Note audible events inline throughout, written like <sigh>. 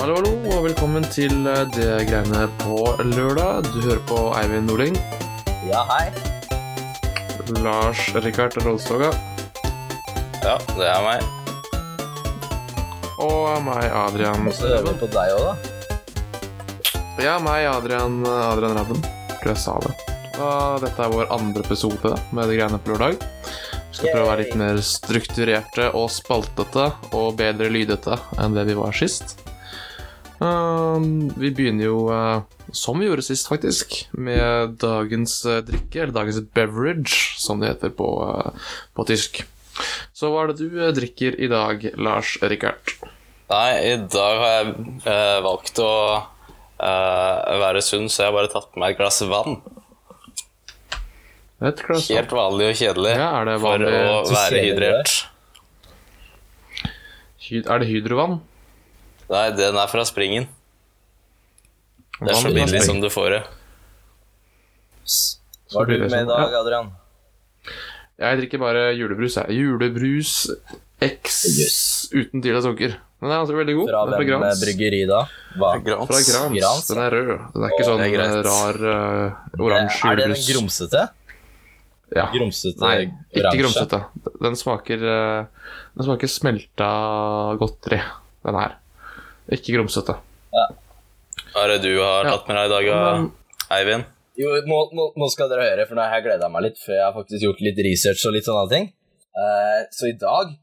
Hallo, hallo, og velkommen til eh, det greiene på lørdag. Du hører på Eivind Nordling, Ja, hei. Lars Rikard Rådstoga Ja, det er meg. og meg, Adrian hører vi på deg òg, da. Ja, meg, Adrian, Adrian Rabben. Tror jeg sa det. Og dette er vår andre episode med det greiene på lørdag. Vi skal prøve å være litt mer strukturerte og spaltete og bedre lydete enn det vi var sist. Um, vi begynner jo, uh, som vi gjorde sist, faktisk, med dagens uh, drikke, eller dagens beverage, som det heter på, uh, på tysk. Så hva er det du drikker i dag, Lars Rikard? Nei, i dag har jeg eh, valgt å eh, være sunn, så jeg har bare tatt med meg et glass vann. Et glass vann. Helt vanlig og kjedelig Ja, det for å være er. hydrert. Hy- Er det hydrovann? Nei, den er fra springen. Det er så billig som du får det. Hva har du med i dag, Adrian? Jeg drikker bare julebrus. Jeg. Julebrus X Yes. uten tvil av sukker. Den er altså veldig god. Fra fra hvem Grans. bryggeri, da? Hva? Grans. Fra Grans. Grans, Den er rød. Den er ikke sånn er greit. rar uh, oransje Er det den grumsete? Ja. Grumsete Nei, ikke oransje? grumsete. Den smaker uh, Den smaker smelta godteri, den her. Ikke grumsete. Hva er det du har tatt med deg i dag, Men- Eivind? Jo, nå, nå, nå skal dere høre, for nå har jeg gleda meg litt, for jeg har faktisk gjort litt research og litt sånne ting. Uh, så i dag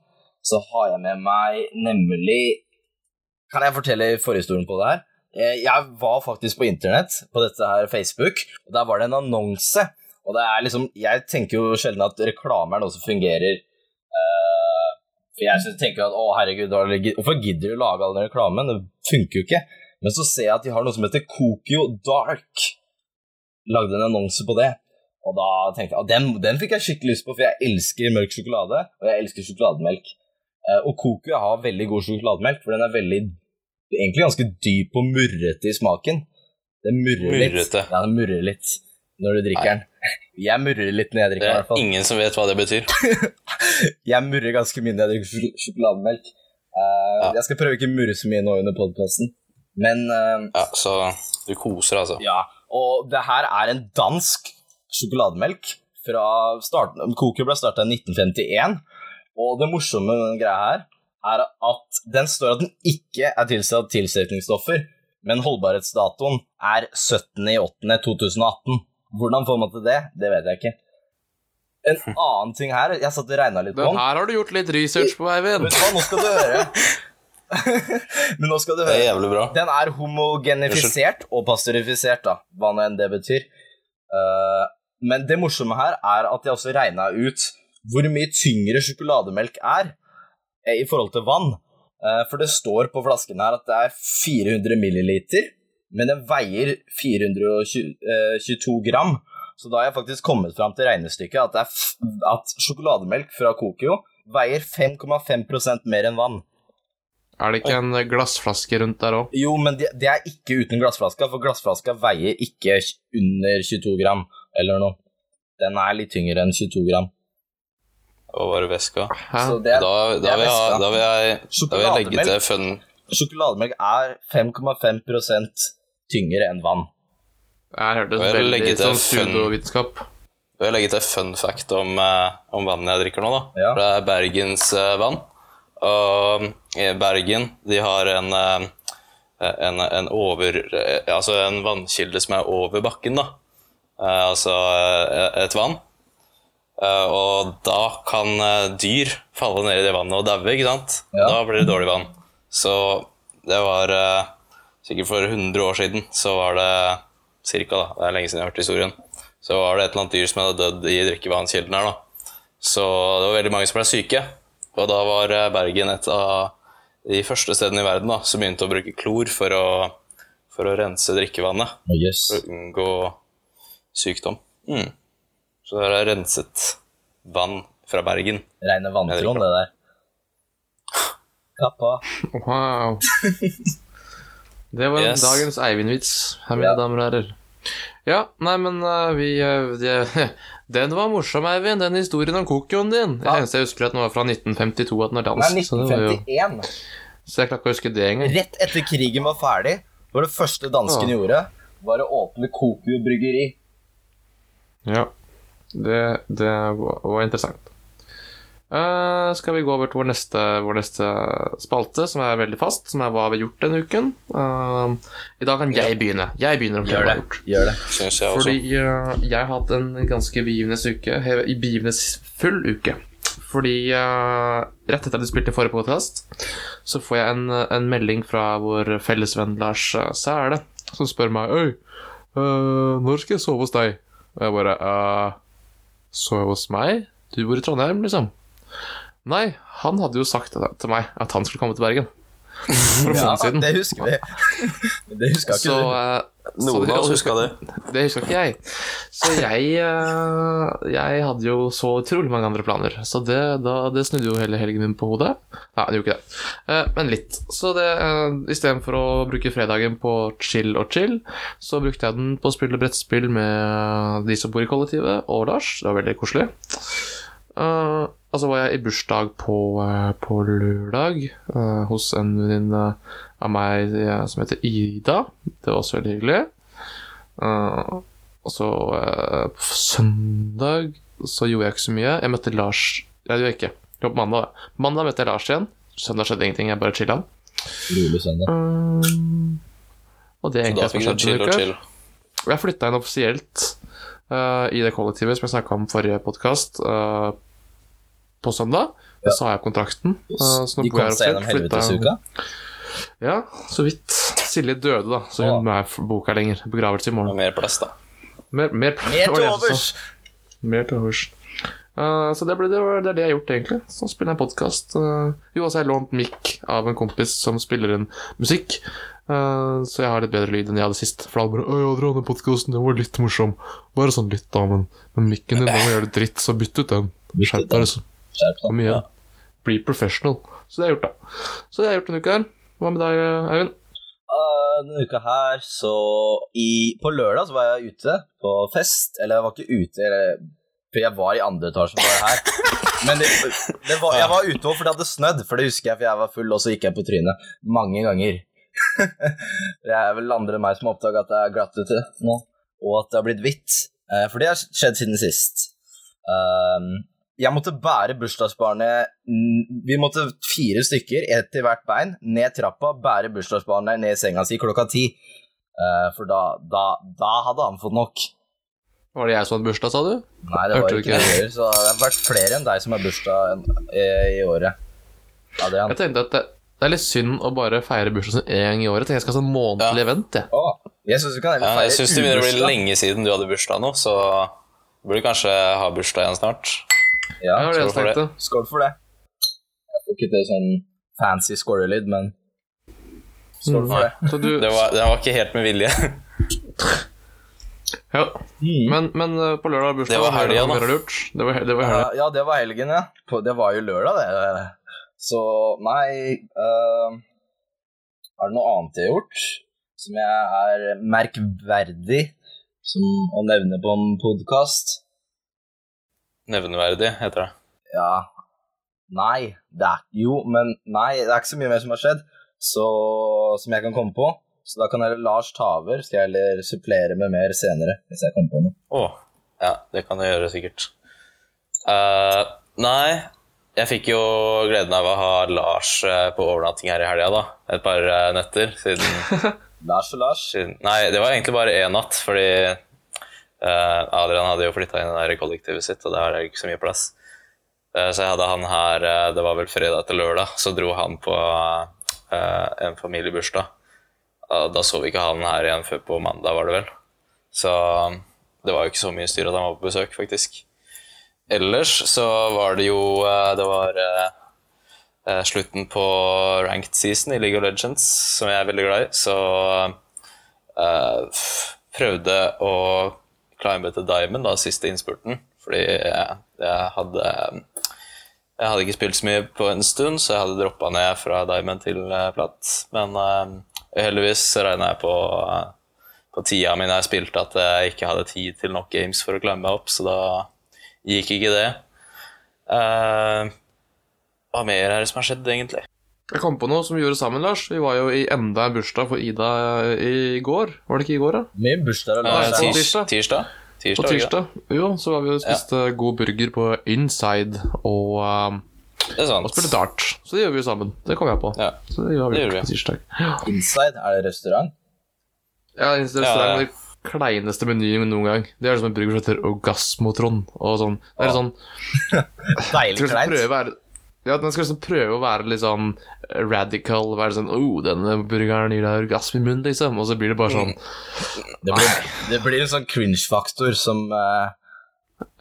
så har jeg med meg nemlig Kan jeg fortelle forhistorien på det her? Eh, jeg var faktisk på internett, på dette her Facebook, og der var det en annonse. Og det er liksom Jeg tenker jo sjelden at reklame er noe som fungerer For jeg synes- tenker at å herregud, hvorfor gidder du å lage all den reklamen? Det funker jo ikke. Men så ser jeg at de har noe som heter Kokio Dark lagde en annonse på det. Og da tenkte jeg, den, den fikk jeg skikkelig lyst på, for jeg elsker mørk sjokolade, og jeg elsker sjokolademelk. Eh, og Coco har veldig god sjokolademelk, for den er veldig, egentlig ganske dyp og murrete i smaken. Den murrer litt. Murrete. Ja, den murrer litt når du drikker den. Jeg murrer litt når jeg drikker den, i er hvert fall. ingen som vet hva det betyr. <laughs> Jeg murrer ganske mye når jeg drikker sjokolademelk. Uh, Ja. Jeg skal prøve ikke å murre så mye nå under podkasten, men uh, Ja, Så du koser, altså. Ja, og det her er en dansk sjokolademelk fra starten Coco ble starta i 1951, og det morsomme med den greia her er at den står at den ikke er tilsatt tilsetningsstoffer, men holdbarhetsdatoen er 17.8.2018. Hvordan får man til det? Det vet jeg ikke. En <laughs> annen ting her Jeg satt og regna litt på Den her har du gjort litt research på, Eivind. Vet du hva, nå skal du høre. <laughs> Men nå skal du Det er jævlig bra. Den er homogenifisert og pasteurifisert, da, hva nå enn det betyr. Eh, men det morsomme her er at jeg også regna ut hvor mye tyngre sjokolademelk er eh, i forhold til vann. Eh, for det står på flasken her at det er 400 milliliter, men den veier 422 gram. Så da har jeg faktisk kommet fram til regnestykket at, det er f at sjokolademelk fra Kokio veier 5,5% mer enn vann. Er det ikke en glassflaske rundt der òg? Jo, men det, det er ikke uten glassflaska, for glassflaska veier ikke under 22 gram eller noe. Den er litt tyngre enn 22 gram. Og bare væska. Så det er, Da, da, vil jeg, da, vil jeg, da vil jeg legge til fun Sjokolademelk er 5,5 tyngre enn vann. Jeg hørte det veldig sånn pseudovitenskap. Jeg vil legge til fun fact om, eh, om vannet jeg drikker nå. da. Ja. Det er Bergens eh, vann. Og i Bergen de har en, eh, en, en over eh, Altså en vannkilde som er over bakken, da. Eh, altså eh, et vann. Eh, og da kan eh, dyr falle ned i det vannet og daue, ikke sant? Ja. Da blir det dårlig vann. Så det var eh, sikkert for 100 år siden, så var det cirka, da, det er lenge siden jeg har hørt historien, så var det et eller annet dyr som hadde dødd i drikkevannskilden her, da. Så det var veldig mange som ble syke, og da var eh, Bergen et av de første stedene i verden da, som begynte å bruke klor for å, for å rense drikkevannet, Oh, yes. for å unngå sykdom. Mm. Så det er renset vann fra Bergen. Reine vanntron, det der. Kappa. Wow. <laughs> Det var Yes. dagens Eivind-vits, her, mine Ja. damer og herrer. Ja, nei, men uh, vi uh, de, <laughs> Den var morsom, Eivind, den historien om kokioen din. Det Ja. eneste jeg husker, er at den var fra 1952, at den er dansk. det jo 1951. Så jeg klarer ikke å huske det engang. Rett etter krigen var ferdig, var det første dansken ja. gjorde, var å åpne Kokio bryggeri. Ja. Det, det var, var interessant. Eh, skal vi gå over til vår neste, vår neste spalte, som er veldig fast, som er hva vi har gjort denne uken. Uh, I dag kan jeg begynne. Jeg begynner å jeg har gjort. Gjør det. Syns jeg også. Fordi uh, jeg har hatt en ganske begivenhetsfull uke. Fordi rett etter at du spilte forrige podkast, så får jeg en, en melding fra vår fellesvenn Lars eh, Sæle, som spør meg Øy, når skal jeg sove hos deg? Og jeg bare uh, Sove hos meg? Du bor i Trondheim, liksom? Nei, han hadde jo sagt til meg at han skulle komme til Bergen. For Ja, siden. det husker vi. <laughs> det huska ikke Så, du. eh, Noen av oss huska det. det husker ikke jeg. Så jeg uh, Jeg hadde jo så utrolig mange andre planer. Så det, da, det snudde jo hele helgen min på hodet. Nei, det gjorde ikke det. Eh, men litt. Så det istedenfor å bruke fredagen på chill og chill, så brukte jeg den på å spille brettspill med de som bor i kollektivet, og Lars. Det var veldig koselig. Eh, og så var jeg i bursdag på, uh, på lørdag uh, hos en venninne av meg som heter Ida. Det var også veldig hyggelig. Eh, og så på søndag så gjorde jeg ikke så mye. Jeg møtte Lars Ja, det gjorde jeg ikke. Det var på mandag. da. Mandag møtte jeg Lars igjen. Søndag skjedde ingenting. Jeg bare chilla. Og det er Så egentlig fikk har chill og chill. Jeg flytta inn offisielt eh, i det kollektivet som jeg snakka om forrige podkast, på søndag. Ja. Så har jeg kontrakten. eh, så nå bor jeg her og. Flytta- Ja, så vidt. Silje døde, da, så hun er boka lenger. Begravelse i Og morgen. mer plass, da. Mer, mer, Mer til overs! Mer til overs. Uh, så det, ble, det, var, det er det jeg har gjort, egentlig. Så spiller jeg podkast. jo, altså, jeg har lånt mic av en kompis som spiller inn musikk. Uh, så jeg har litt bedre lyd enn jeg hadde sist. For alle bare 'Å ja, dere hadde podkasten, den var litt morsom'. Bare sånn litt, da, men, men mikken din, nå gjør det dritt, så bytt ut den. Skjerp deg, liksom. Kom igjen. Ja. Bli professional. Så det har jeg gjort, da. Så det har jeg gjort denne uka her. Hva med deg, Eivind? Uh, denne uka her, så i, På lørdag så var jeg ute på fest. Eller jeg var ikke ute, eller, for jeg var i andre etasje bare her. Men det, det var, jeg var ute fordi det hadde snødd, for det husker jeg, for jeg var full, og så gikk jeg på trynet mange ganger. <laughs> det er vel andre enn meg som har oppdaga at det er glatt ute nå, og at det har blitt hvitt. Uh, for det har skjedd siden sist. Um, jeg måtte bære bursdagsbarnet Vi måtte fire stykker, ett i hvert bein, ned trappa, bære bursdagsbarnet ned i senga si klokka ti. Uh, for da, da, da hadde han fått nok. Var det jeg som hadde bursdag, sa du? Nei, det Hørte var ikke heller, så det har vært flere enn deg som har bursdag en- i, i året. Ja, det er. Jeg tenkte at det, det er litt synd å bare feire bursdagen sin én gang i året. Jeg jeg skal ha sånn månedlig Ja. event, jeg. Åh, jeg syns du kan heller Ja, jeg det begynner å bli lenge siden du hadde bursdag nå, så du kanskje ha bursdag igjen snart. Ja, det var det jeg skål for det. tenkte. skål for det. Jeg får ikke til sånn fancy skålelyd, men skål Mm. for det. Så du, Det var, det var ikke helt med vilje. <laughs> ja. Men, men uh, på lørdag bursdag. Det var helgen, da. Det var, det var Ja, ja, det var helgen, ja. Det var jo lørdag, det. Så nei uh, Er det noe annet jeg har gjort som jeg er merkverdig som å nevne på en podkast? Nevneverdig, heter det. Ja Nei, det er Jo, men nei, det er ikke så mye mer som har skjedd så, som jeg kan komme på. Så da kan heller Lars ta over, skal jeg heller supplere med mer senere. Hvis jeg kommer på noe. Å, ja, det kan jeg gjøre sikkert. Uh, nei, jeg fikk jo gleden av å ha Lars eh, på overnatting her i helga, da. Et par eh, netter siden, <laughs> Lars og Lars. siden Nei, det var egentlig bare én natt, fordi Adrian hadde jo flytta inn i det der kollektivet sitt, og der er det ikke så mye plass. Eh, så jeg hadde han her eh, Det var vel fredag til lørdag, så dro han på eh, en familiebursdag. Da så vi ikke han her igjen før på mandag, var det vel. Så det var jo ikke så mye styr at han var på besøk, faktisk. Ellers så var det jo eh, Det var eh, eh, slutten på ranked season i League of Legends, som jeg er veldig glad i, så eh, prøvde å climbe til Diamond da, siste innspurten, fordi jeg, jeg hadde jeg hadde ikke spilt så mye på en stund, så jeg hadde droppa ned fra Diamond til eh, Platt. Men uh, heldigvis regna jeg på, eh, på tida mi da jeg spilte, at jeg ikke hadde tid til nok games for å climbe opp, så da gikk ikke det. Uh, hva mer er det som har skjedd, egentlig? Jeg kom på noe som vi gjorde sammen, Lars. Vi var jo i enda en bursdag for Ida i går. Var det ikke i går, da? Ja, lage på seg. tirs, tirsdag. tirsdag? På Tirsdag, På tirsdag. Jo, så var vi og spiste god burger på Inside og, uh, Det er og spilte dart. Så det gjør vi jo sammen. Det kom jeg på. Ja. Så det gjør vi Det gjorde på tirsdag. tirsdag. Inside, er det restaurant? Ja, Ja, restaurant ja. er den kleineste menyen noen gang. Det er liksom en burger som heter Orgasmotron. Og sånn. Det er Ja. sånn <laughs> Deilig kleint. Ja, Den skal liksom prøve å være litt sånn radical. Være sånn oh, 'Denne burgeren gir deg orgasme i munnen', liksom. Og så blir det bare sånn Det blir, det blir en sånn cringe-faktor som uh...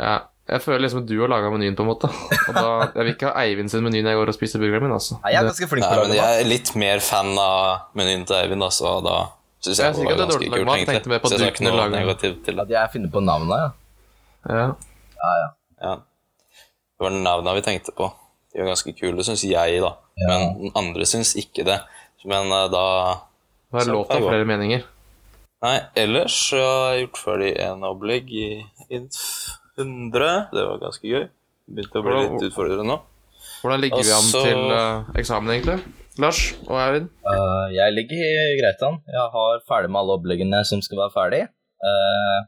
Ja, jeg føler liksom at du har laga menyen, på en måte. Og da, Jeg vil ikke ha Eivind sin meny når jeg går og spiser burgeren min, altså. Nei, jeg er ganske flink på å men lage mat. jeg er litt mer fan av menyen til Eivind, altså. Og da syns Jeg jeg synes det var ganske kult, egentlig. Så jeg ikke noe negativt til det. At jeg finner på navnet, ja. ja. Ja, ja. Ja. Det var navnet vi tenkte på. De var ganske kule, syns jeg, da. Ja. Men andre syns ikke det. Men uh, da Hva er lov til flere meninger. Nei, ellers så har jeg gjort ferdig en opplegg i Inf 100. Det var ganske gøy. Begynte å bli Hvordan- litt utfordrende nå. Hvordan ligger vi an til uh, eksamen, egentlig? Lars og Eivind? Uh, jeg ligger greit an. Jeg har ferdig med alle oppleggene som skal være ferdig. Uh,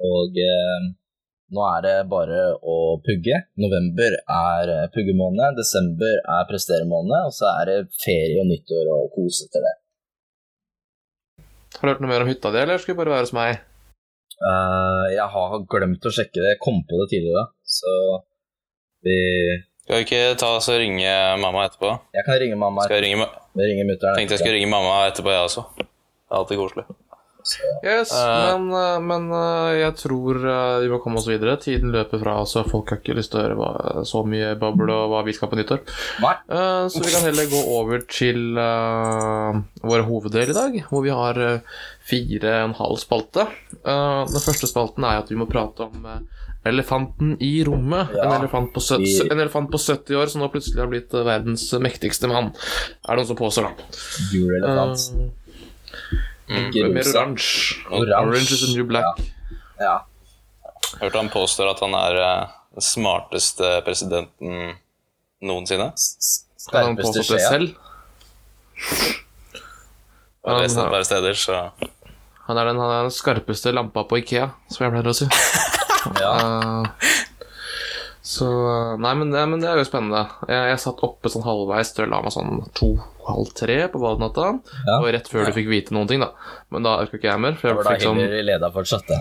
og eh, nå er det bare å pugge. November er eh, puggemåned, desember er presteremåned, og så er det ferie og nyttår og kose til det. Har du hørt noe mer om hytta di, eller skal det bare være hos meg? Uh, jeg har glemt å sjekke det. Jeg kom på det tidligere, så vi Skal vi ikke ta oss og ringe mamma etterpå? Jeg kan ringe mamma. Skal jeg ringe, Jeg ringer mutter'n. tenkte jeg skulle ringe mamma etterpå, jeg også. Det er alltid koselig. Yes, uh, men, eh, men eh, jeg tror vi må komme oss videre. Tiden løper fra oss, og folk har ikke lyst til å høre hva, så mye babbel og hva vi skal på nyttår. Eh, så vi kan heller gå over til uh, vår hoveddel i dag, hvor vi har fire og en halv spalte. Den første spalten er at vi må prate om elefanten i rommet. Ja. En, elefant på en elefant på 70 år som nå plutselig har blitt verdens mektigste mann. Er det noen som påstår, da? Gul elefant. Eh, Ikke mer oransje. Orange is the new black. Ja. Hørte han påstår at han er eh, den smarteste presidenten noensinne. Har han Skarpeste det selv? Jeg har lest det Han- steder, så Han er, den, han er den skarpeste lampa på Ikea, som jeg pleier å si. <laughs> Ja. uh, så Nei, men, det, men det er jo spennende. Jeg, jeg satt oppe sånn halvveis til jeg la meg sånn to-halv tre på valgnatta. Ja. Og rett før du fikk vite noen ting, da. Men da orka ikke jeg mer. For jeg var da fikk, sånn, Hillary leda fortsatt, det.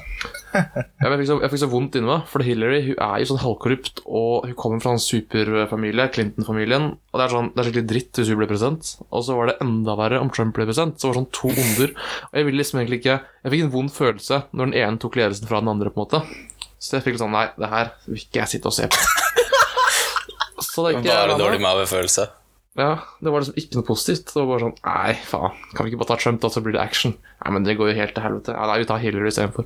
ja, jeg, fikk så, jeg fikk så vondt inni meg. For Hillary hun er jo sånn halvkorrupt, og hun kommer fra en superfamilie, Clinton-familien. Og det er, sånn, det er skikkelig dritt hvis hun ble president. Og så var det enda verre om Trump ble president. Så var det sånn to onder. Og jeg ville liksom egentlig ikke Jeg fikk en vond følelse når den ene tok ledelsen fra den andre, på en måte. Så jeg fikk sånn Nei, det her vil ikke jeg sitte og se på. <laughs> Så det er ikke bare dårlig magefølelse. Ja, det var liksom ikke noe positivt. Det var bare sånn Nei, faen. Kan vi ikke bare ta Trump, da, så blir det action? Nei, men det går jo helt til helvete. Ja, nei, vi tar Hillary istedenfor.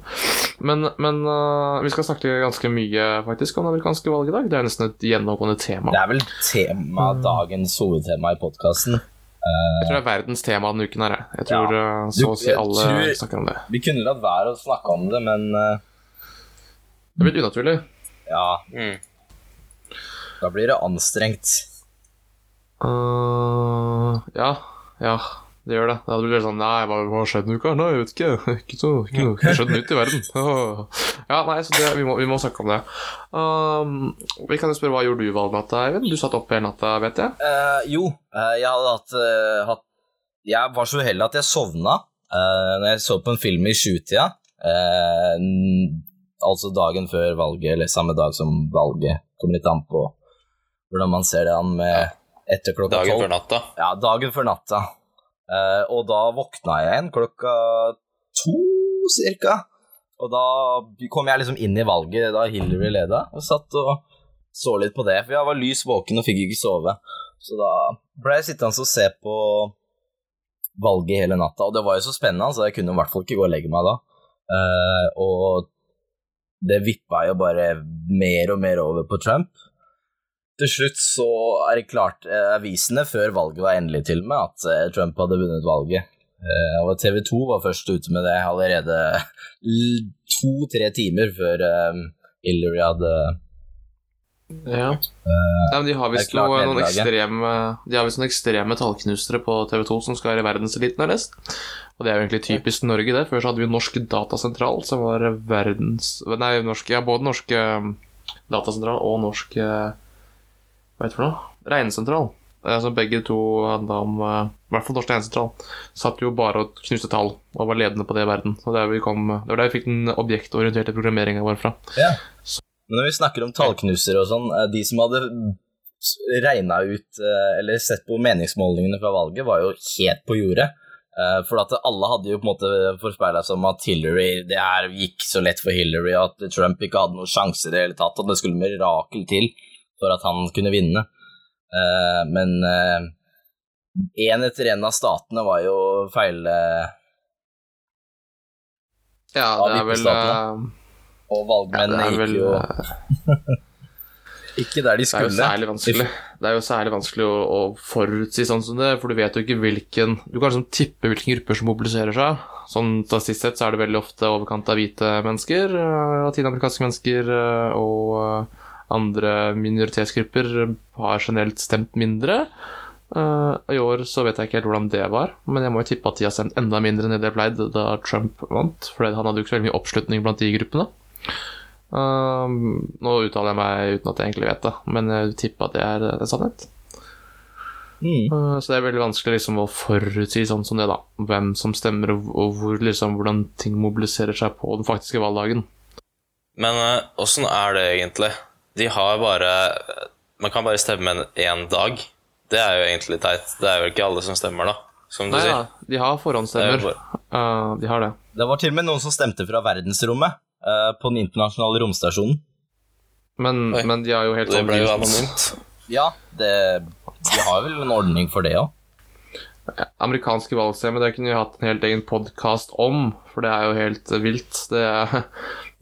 Men, men uh, vi skal snakke ganske mye faktisk om det amerikanske valget i dag. Det er nesten et gjennomgående tema. Det er vel tema, dagens hovedtema i podkasten. Jeg tror det er verdens tema denne uken her. jeg. Tror Ja. øh, så å si alle tror- snakker om det. Vi kunne latt være å snakke om det, men uh, Det er blitt unaturlig. ja, Mm. da blir det anstrengt. Øh, ja, ja, det gjør det. Det hadde blitt sånn Nei, hva har skjedd denne uka? Nei, jeg vet ikke. Ikke <laughs> så, ikke noe ikke skjedd nytt i verden. <laughs> Ja, nei, så det, vi, må, vi må snakke om det. Um, vi kan jo spørre hva gjorde du valgnatta, Eivind? Du satt opp hele natta, vet jeg. Uh, jo, jeg hadde hatt, uh, hatt Jeg var så uheldig at jeg sovna uh, når jeg så på en film i sjutida. Uh, altså dagen før valget, eller samme dag som valget. Kommer litt an på hvordan man ser det an med etter klokka Dagen tolv. før natta. Ja, dagen før natta. Uh, og da våkna jeg igjen klokka to, cirka. Og da kom jeg liksom inn i valget da Hillary leda, og satt og så litt på det. For jeg var lys våken og fikk ikke sove. Så da ble jeg sittende og se på valget hele natta. Og det var jo så spennende, så jeg kunne i hvert fall ikke gå og legge meg da. Uh, og det vippa jo bare mer og mer over på Trump. Til slutt så er det klart eh, avisene før valget var endelig til og med at eh, Trump hadde vunnet valget. Eh, og TV 2 var først ute med det allerede to-tre timer før eh, Hillary hadde Ja. Nei, men de har visst noe- noen ekstreme De har noen ekstreme tallknusere på TV2 som skal være verdenseliten, har lest. Og det er jo egentlig typisk Norge, det. Før så hadde vi Norsk Datasentral, som var verdens Nei, norsk, ja, både Norsk eh, Datasentral og Norsk eh, Hva heter det for noe? Regnesentral. Så begge to handla om eh, I hvert fall Norsk Regnesentral. Satt jo bare og knuste tall og var ledende på det i verden. Og det, er vi kom, det var der vi fikk den objektorienterte programmeringa vår fra. Ja. Men når vi snakker om tallknusere og sånn, eh, de som hadde regna ut eh, eller sett på meningsmålingene fra valget, var jo helt på jordet. For at alle hadde jo på en måte forspeila seg om at Hillary Det her gikk så lett for Hillary, at Trump ikke hadde noen sjanse i det hele tatt, og det skulle mirakel til for at han kunne vinne. Eh, Men én etter én av statene var jo feil eh, Ja, det er vel eh, Og valgmennene vel gikk jo eh, <laughs> ikke der de Det er jo skulle. særlig vanskelig Det jo særlig vanskelig å, å forutsi sånn som det, for du vet jo ikke hvilken Du kan liksom tippe hvilke grupper som mobiliserer seg. Sånn statistisk sett så er det veldig ofte overkant av hvite mennesker, eh, latinamerikanske mennesker eh, og eh, andre minoritetsgrupper har generelt stemt mindre. Uh, I år så vet jeg ikke helt hvordan det var, men jeg må jo tippe at de har stemt enda mindre enn det de pleide da Trump vant, for han hadde jo ikke så veldig mye oppslutning blant de gruppene. Uh, nå uttaler jeg meg uten at jeg egentlig vet det, men jeg tipper at det er en sannhet. Mm. Uh, så det er veldig vanskelig liksom å forutsi sånn som det, da. Hvem som stemmer, og, hvor, liksom, hvordan ting mobiliserer seg på den faktiske valgdagen. Men eh, åssen er det egentlig? De har bare Man kan bare stemme en én dag. Det er jo egentlig teit. Det er jo ikke alle som stemmer, da, som du Nei sier. Ja, de har er forhåndsstemmer. bare- Uh, de har det. Det var til og med noen som stemte fra verdensrommet uh, på den internasjonale romstasjonen. Men, men de har jo helt Det sånn ble jo anonymt. Ja, det, de har vel en ordning for det òg. amerikanske valgsystemet, det kunne vi hatt en helt egen podkast om, for det er jo helt vilt. Det er,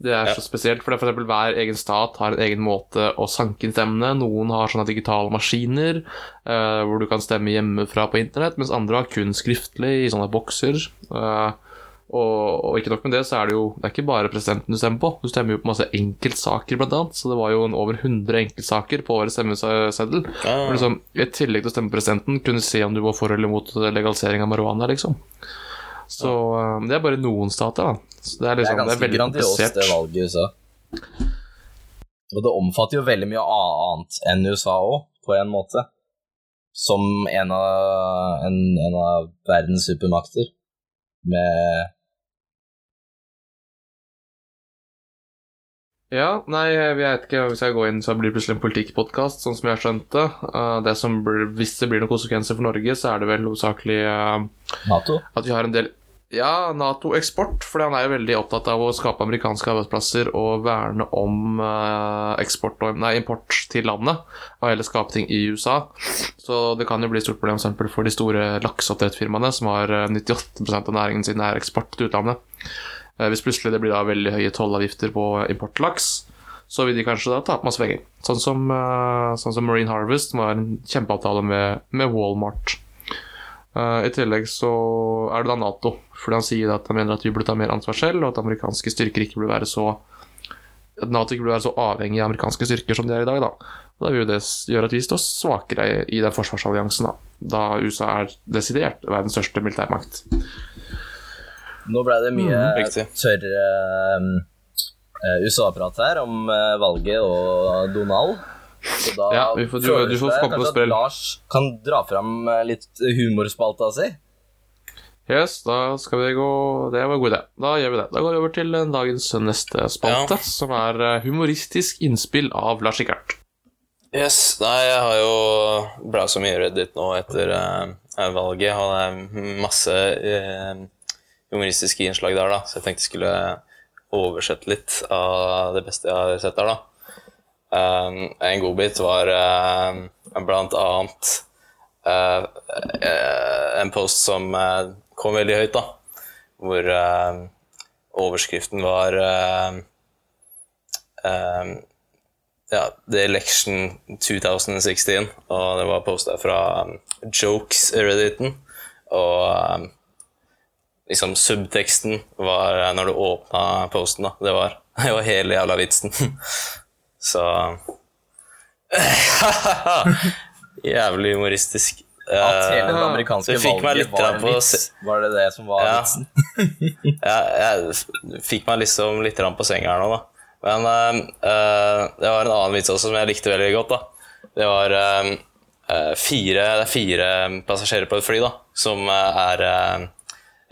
det er Ja. så spesielt, for det er eksempel hver egen stat har en egen måte å sanke inn stemmene. Noen har sånne digitale maskiner uh, hvor du kan stemme hjemmefra på internett, mens andre har kun skriftlig i sånne bokser. Uh, og, og ikke nok med det, så er det jo Det er ikke bare presidenten du stemmer på. Du stemmer jo på masse enkeltsaker, blant annet. Så det var jo en over 100 enkeltsaker på årets stemmeseddel. Ja, liksom, I tillegg til å stemme presidenten, kunne du se om du var for eller mot legalisering av marihuana, liksom. Så eh, det er bare noen stater, da. Så det er Det er liksom, det er ganske veldig grandiost, komplisert. det valget i USA. Og det omfatter jo veldig mye annet enn USA òg, på en måte. Som en av, en, en av verdens supermakter. Med Ja, nei, jeg vet ikke hvis jeg går inn, så blir det plutselig en politikkpodkast, sånn som jeg har skjønt det. Eh, det som blir, hvis det blir noen konsekvenser for Norge, så er det vel hovedsakelig uh, Nato. at vi har en del ja, Nato-eksport, for han er jo veldig opptatt av å skape amerikanske arbeidsplasser og verne om eh, eksport og, nei, import til landet, og heller skape ting i USA. Så det kan jo bli et stort problem for for de store lakseoppdrettsfirmaene, som har eh, 98% av næringen sin er eksport til utlandet. Eh, Hvis plutselig det blir da veldig høye tollavgifter på importlaks, så vil de kanskje da tape masse penger. Sånn eh, sånn som Marine Harvest, som har en kjempeavtale med, med Walmart. Eh, I tillegg så er det da Nato, fordi han sier at han mener at vi burde ta mer ansvar selv, og at amerikanske styrker ikke burde være så at Nato ikke burde være så avhengig av amerikanske styrker som de er i dag. Da Og Da vil jo det gjøre at vi står svakere i, den forsvarsalliansen, da. da USA er desidert verdens største militærmakt. Nå ble det mye Mm, tørre tørr eh, eh, USA-prat her om eh, valget og Donald. Så da Ja, vi får- du- du får komme på at. Lars kan dra fram litt humorspalta si. Yes, da skal vi gå Det var en god idé. Da gjør vi det. Da går vi over til eh, dagens neste spalte, Ja. som er eh, humoristisk innspill av Lars Rikard. Yes, nei, jeg har jo browsa mye Reddit nå etter uh, valget, og det er masse uh, humoristiske innslag der, da, så jeg tenkte jeg skulle oversette litt av det beste jeg har sett der, da. Um, en godbit var uh, blant annet uh, uh, en post som kom veldig høyt, da, hvor eh, overskriften var eh, eh, ja, The Election 2016, og det var posta fra um, Jokes-redditen. Og um, liksom subteksten var uh, når du åpna posten, da. Det var, <laughs> det var hele jævla vitsen. <laughs> Så <laughs> Jævlig humoristisk. At hele det Eh, amerikanske valget var en på vits? Var det det som var Ja. vitsen? <laughs> <laughs> jeg, jeg fikk meg liksom litt på senga her nå, da. Men uh, eh, det var en annen vits også som jeg likte veldig godt. da. Det var uh, eh, fire, det er fire passasjerer på et fly da, som eh, er uh,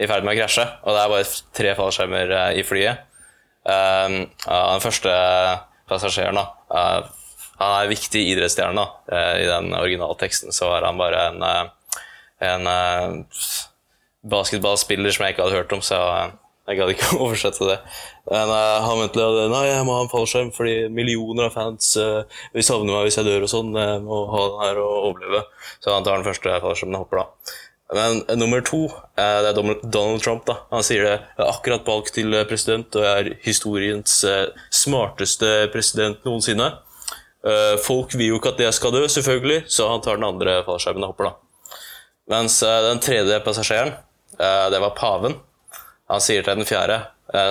i ferd med å krasje. Og det er bare tre fallskjermer eh, i flyet. Eh, ja, den første passasjeren da, eh, han er en viktig idrettsstjerne. da. Eh, I den originalteksten så er han bare en, eh, en eh, basketballspiller som jeg ikke hadde hørt om, så jeg, gadd ikke <laughs> oversette det. Men han mente at nei, jeg må ha en fallskjerm fordi millioner av fans uh, vil savne meg hvis jeg dør og sånn. Jeg må ha den her og overleve. Så han tar den første fallskjermen og hopper da. Men nummer to, det er Donald- Trump. da. Han sier det. Jeg er akkurat valgt til president og jeg er historiens smarteste president noensinne. Eh, folk vil jo ikke at jeg skal dø, selvfølgelig, så han tar den andre fallskjermen og hopper, da. Mens eh, den tredje passasjeren, eh, det var paven. Han sier til den fjerde,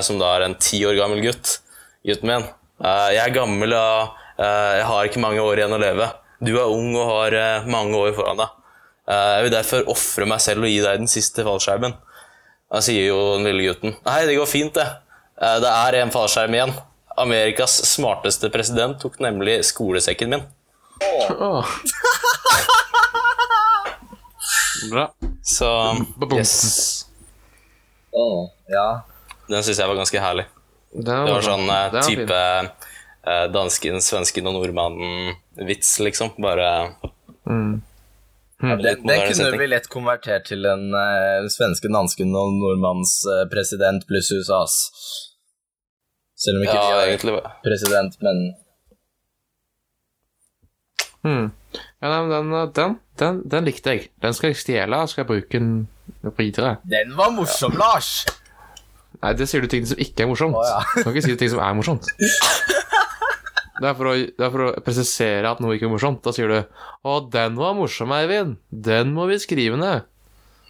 som da er en ti år gammel gutt, gutten min, jeg er gammel og jeg har ikke mange år igjen å leve. Du er ung og har mange år foran deg. Jeg vil derfor ofre meg selv og gi deg den siste fallskjermen. Da sier jo den lille gutten, nei, det går fint det. Det er en fallskjerm igjen. Amerikas smarteste president tok nemlig skolesekken min. Oh. Bra. Så yes, Oh, ja. den syns jeg var ganske herlig. Det Det var sånn eh, Det var type eh, dansken, svensken og nordmannen-vits, liksom. Bare Mm. Det, litt det moderne kunne vi lett konvertert til en uh, svenske, dansken og nordmanns uh, president pluss USAs. Selv om ikke Ja, vi har egentlig president, men Mm. Ja, nei, men den, eh, den, den, den likte jeg. Den skal jeg stjele, og skal jeg bruke den videre. Den var morsom, Lars! Nei, det sier du ting som ikke er morsomt. Å, ja. Du kan ikke si ting som er morsomt. Det er, for å, det er for å presisere at noe ikke er morsomt. Da sier du 'Å, den var morsom, Eivind. Den må vi skrive ned'.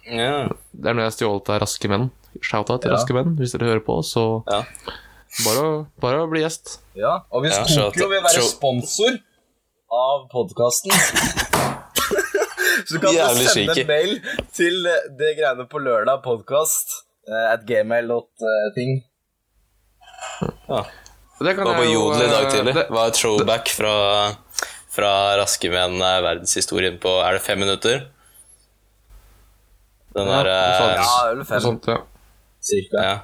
Ja. Det er noe jeg har stjålet av Raske menn. Shout-out til Ja. Raske menn, hvis dere hører på. Så ja. Bare, bare å bli gjest. Ja, og hvis Ja, Tokyo shout- vil være sponsor av podkasten <laughs> Så kan du sende en mail til eh, det greiene på lørdag podkast at gmail.ting. ja. Det kan Var på jeg jo, Jodel i dag eh, tidlig. det- var et throwback fra, fra Raske menn eh, verdenshistorien på Er det fem minutter? Den Ja, der noe sånt. eh, Ja, sånt, ja. cirka. ja.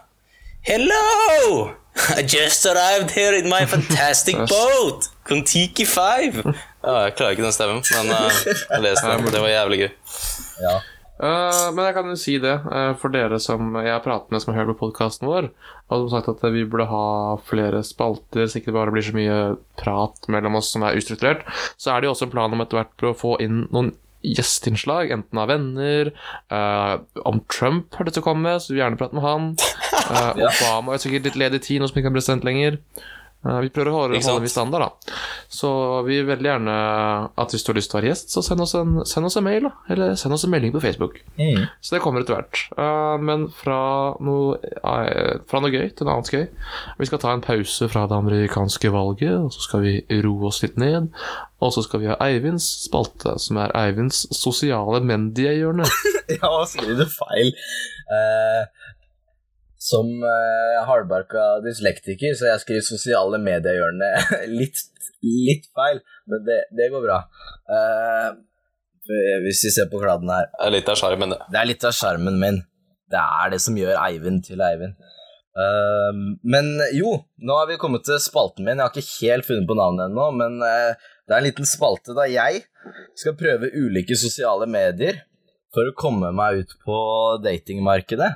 Hello! I just arrived here in my fantastic boat! Kontiki 5! Ja, jeg klarer ikke den stemmen, men uh, jeg leste den. Det var jævlig gøy. Ja. Uh, men jeg kan jo si det, uh, for dere som jeg har pratet med som har hørt på podkasten vår, og som sagt at vi burde ha flere spalter, så ikke det bare blir så mye prat mellom oss som er ustrukturert, så er det jo også en plan om etter hvert å få inn noen gjesteinnslag, enten av venner, uh, om Trump har det til å komme, så vi vil gjerne prate med han. <laughs> Uh, Obama er sikkert litt ledig tid nå som ikke er president lenger. Eh, vi prøver å holde, holde en viss standard, da. Så vi vil veldig gjerne at hvis du har lyst til å være gjest, så send oss en, send oss en mail, da. Eller send oss en melding på Facebook. Mm. Så det kommer etter hvert. Eh, men fra noe, eh, fra noe gøy til noe annet gøy. Vi skal ta en pause fra det amerikanske valget, og så skal vi roe oss litt ned. Og så skal vi ha Eivinds spalte, som er Eivinds sosiale mediehjørne. <laughs> Ja, skriver du feil? Eh, som uh, hardbarka dyslektiker, så jeg skriver sosiale mediehjørne <laughs> litt, litt feil, men det, det går bra. Uh, hvis vi ser på kladden her Det er litt av sjarmen, det. Det er litt av skjermen min. Det er det som gjør Eivind til Eivind. Uh, men jo, nå har vi kommet til spalten min. Jeg har ikke helt funnet på navnet ennå, men uh, det er en liten spalte da jeg skal prøve ulike sosiale medier for å komme meg ut på datingmarkedet.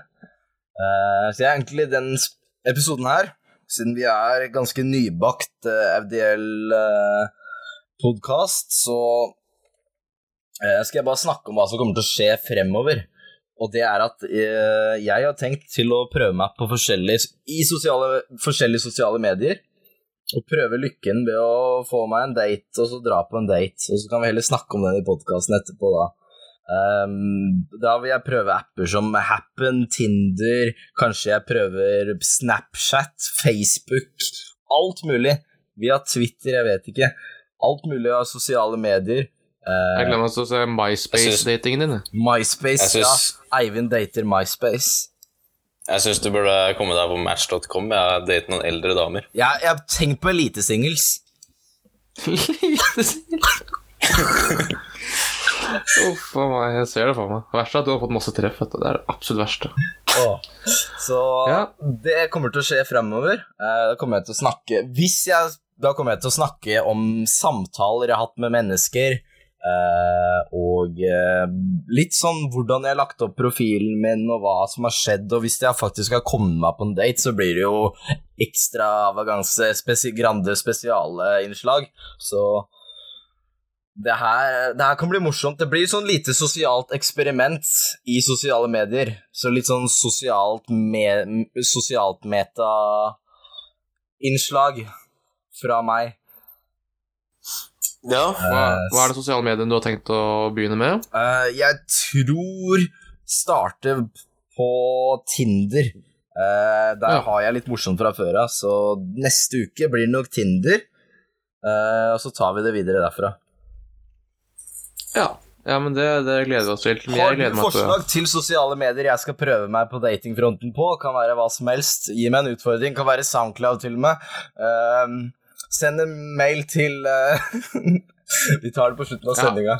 Eh, så jeg er egentlig den episoden her, siden vi er ganske nybakt uh, FDL-podkast, så eh, skal jeg bare snakke om hva som kommer til å skje fremover. Og det er at eh, jeg har tenkt til å prøve meg på forskjellige, i sosiale, forskjellige sosiale medier. Og prøve lykken ved å få meg en date, og så dra på en date. Og så kan vi heller snakke om den i podkasten etterpå, da. Ehm, da vil jeg prøve apper som Happen, Tinder, kanskje jeg prøver Snapchat, Facebook, alt mulig. Via Twitter, jeg vet ikke. alt mulig av sosiale medier. Uh, Jeg glemmer å se MySpace-datingen din. MySpace, synes... ja. Eivind dater MySpace. Jeg syns du burde komme deg på match.com. Jeg har datet noen eldre damer. Jeg, jeg har tenkt på elitesingles. <laughs> <laughs> Uff a meg, jeg ser det for meg. Det verste er at du har fått masse treff. Det er det absolutt verste. Så Ja. det kommer til å skje fremover. Eh, Da kommer jeg til å snakke Hvis jeg Da kommer jeg til å snakke om samtaler jeg har hatt med mennesker. eh, og eh, litt sånn hvordan jeg har lagt opp profilen min, og hva som har skjedd. Og hvis jeg faktisk har kommet meg på en date, så blir det jo ekstravaganse, spesi grande spesiale innslag. Så det her, det her kan bli morsomt. Det blir sånn lite sosialt eksperiment i sosiale medier. Så litt sånn sosialt, me sosialt meta-innslag fra meg. Ja. Hva, hva er det sosiale mediene du har tenkt å begynne med? Uh, jeg tror starte på Tinder. Uh, der Ja. har jeg litt morsomt fra før av, så neste uke blir det nok Tinder. Uh, og så tar vi det videre derfra. Ja, ja men det, det gleder vi oss til. Har jeg du gleder meg til forslag til sosiale medier jeg skal prøve meg på datingfronten på? Kan være hva som helst. Gi meg en utfordring. Kan være Soundcloud til og med. Ehm, send en mail til uh, <laughs> Vi tar det på slutten av Ja. sendinga.